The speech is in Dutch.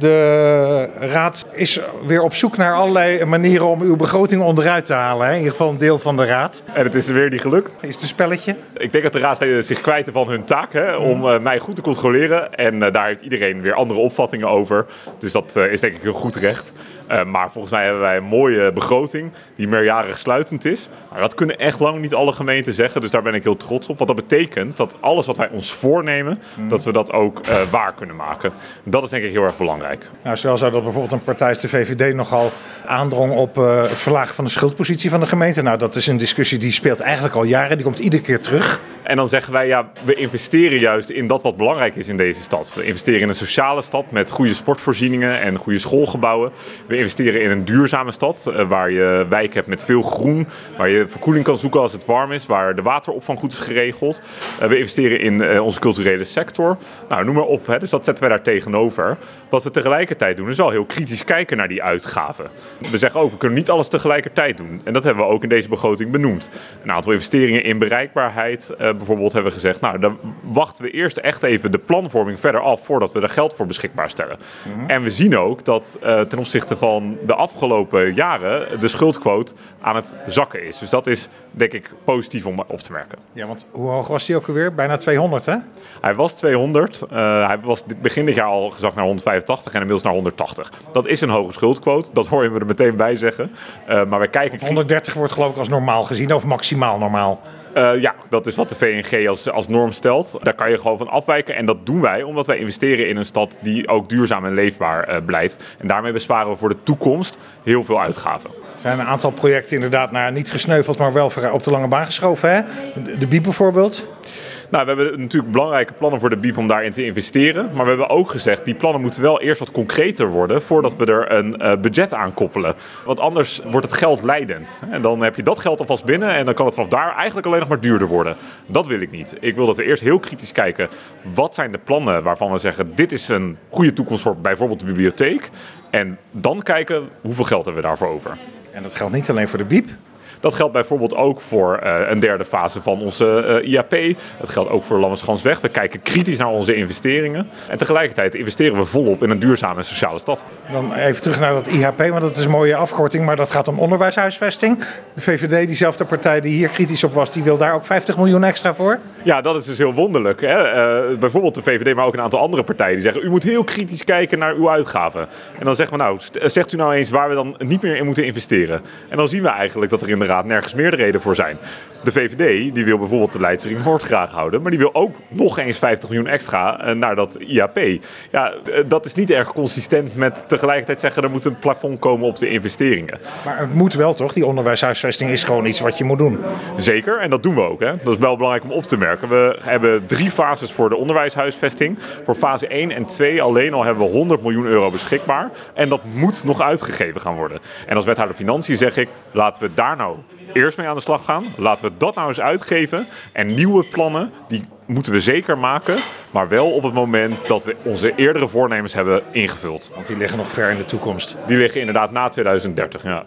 De raad is weer op zoek naar allerlei manieren om uw begroting onderuit te halen. Hè? In ieder geval een deel van de raad. En het is weer niet gelukt. Is het een spelletje? Ik denk dat de raadsleden zich kwijten van hun taak hè, om uh, mij goed te controleren. En uh, daar heeft iedereen weer andere opvattingen over. Dus dat uh, is denk ik heel goed recht. maar volgens mij hebben wij een mooie begroting die meerjarig sluitend is. Maar dat kunnen echt lang niet alle gemeenten zeggen. Dus daar ben ik heel trots op. Want dat betekent dat alles wat wij ons voornemen, mm. dat we dat ook waar kunnen maken. Dat is denk ik heel erg belangrijk. Nou, zou dat bijvoorbeeld een partij als de VVD nogal aandrong op het verlagen van de schuldpositie van de gemeente. Nou, dat is een discussie die speelt eigenlijk al jaren. Die komt iedere keer terug. En dan zeggen wij, ja, we investeren juist in dat wat belangrijk is in deze stad. We investeren in een sociale stad met goede sportvoorzieningen en goede schoolgebouwen. We investeren in een duurzame stad uh, waar je wijk hebt met veel groen, waar je verkoeling kan zoeken als het warm is, waar de wateropvang goed is geregeld. Uh, we investeren in uh, onze culturele sector. Nou, noem maar op. Hè. Dus dat zetten wij daar tegenover. Wat we tegelijkertijd doen, is wel heel kritisch kijken naar die uitgaven. We zeggen ook, we kunnen niet alles tegelijkertijd doen. En dat hebben we ook in deze begroting benoemd. Een aantal investeringen in bereikbaarheid bijvoorbeeld hebben we gezegd, nou dan wachten we eerst echt even de planvorming verder af voordat we er geld voor beschikbaar stellen. Mhm. En we zien ook dat uh, ten opzichte van de afgelopen jaren de schuldquote aan het zakken is. Dus dat is denk ik positief om op te merken. Ja, want hoe hoog was die ook alweer? Bijna 200 hè? Hij was 200. Uh, hij was begin dit jaar al gezakt naar 185 en inmiddels naar 180. Dat is een hoge schuldquote, dat hoor je me er meteen bij zeggen. Uh, maar wij kijken... 130 wordt geloof ik als normaal gezien of maximaal normaal. Uh, ja, dat is wat de VNG als, als norm stelt. Daar kan je gewoon van afwijken. En dat doen wij omdat wij investeren in een stad die ook duurzaam en leefbaar uh, blijft. En daarmee besparen we voor de toekomst heel veel uitgaven. Er zijn een aantal projecten inderdaad nou, niet gesneuveld, maar wel op de lange baan geschoven. Hè? De, de BIEB bijvoorbeeld. Nou, we hebben natuurlijk belangrijke plannen voor de BIEB om daarin te investeren. Maar we hebben ook gezegd, die plannen moeten wel eerst wat concreter worden voordat we er een uh, budget aan koppelen. Want anders wordt het geld leidend. En dan heb je dat geld alvast binnen en dan kan het vanaf daar eigenlijk alleen nog maar duurder worden. Dat wil ik niet. Ik wil dat we eerst heel kritisch kijken, wat zijn de plannen waarvan we zeggen, dit is een goede toekomst voor bijvoorbeeld de bibliotheek. En dan kijken, hoeveel geld hebben we daarvoor over. En dat geldt niet alleen voor de BIEB, dat geldt bijvoorbeeld ook voor uh, een derde fase van onze uh, IAP. Dat geldt ook voor Lammerschansweg. We kijken kritisch naar onze investeringen. En tegelijkertijd investeren we volop in een duurzame en sociale stad. Dan even terug naar dat IHP, want dat is een mooie afkorting. Maar dat gaat om onderwijshuisvesting. De VVD, diezelfde partij die hier kritisch op was, die wil daar ook 50 miljoen extra voor. Ja, dat is dus heel wonderlijk. Hè? Uh, bijvoorbeeld de VVD, maar ook een aantal andere partijen die zeggen... u moet heel kritisch kijken naar uw uitgaven. En dan zeggen we nou, zegt u nou eens waar we dan niet meer in moeten investeren. En dan zien we eigenlijk dat er inderdaad nergens meerderheden voor zijn. De VVD die wil bijvoorbeeld de Leidse Ring graag houden, maar die wil ook nog eens 50 miljoen extra eh, naar dat IAP. Ja, eh, dat is niet erg consistent met tegelijkertijd zeggen er moet een plafond komen op de investeringen. Maar het moet wel toch? Die onderwijshuisvesting is gewoon iets wat je moet doen. Zeker, en dat doen we ook. Hè. Dat is wel belangrijk om op te merken. We hebben drie fases voor de onderwijshuisvesting. Voor fase 1 en 2 alleen al hebben we 100 miljoen euro beschikbaar. En dat moet nog uitgegeven gaan worden. En als wethouder Financiën zeg ik, laten we daar nou eerst mee aan de slag gaan. Laten we dat nou eens uitgeven. En nieuwe plannen, die moeten we zeker maken. Maar wel op het moment dat we onze eerdere voornemens hebben ingevuld. Want die liggen nog ver in de toekomst. Die liggen inderdaad na 2030, ja.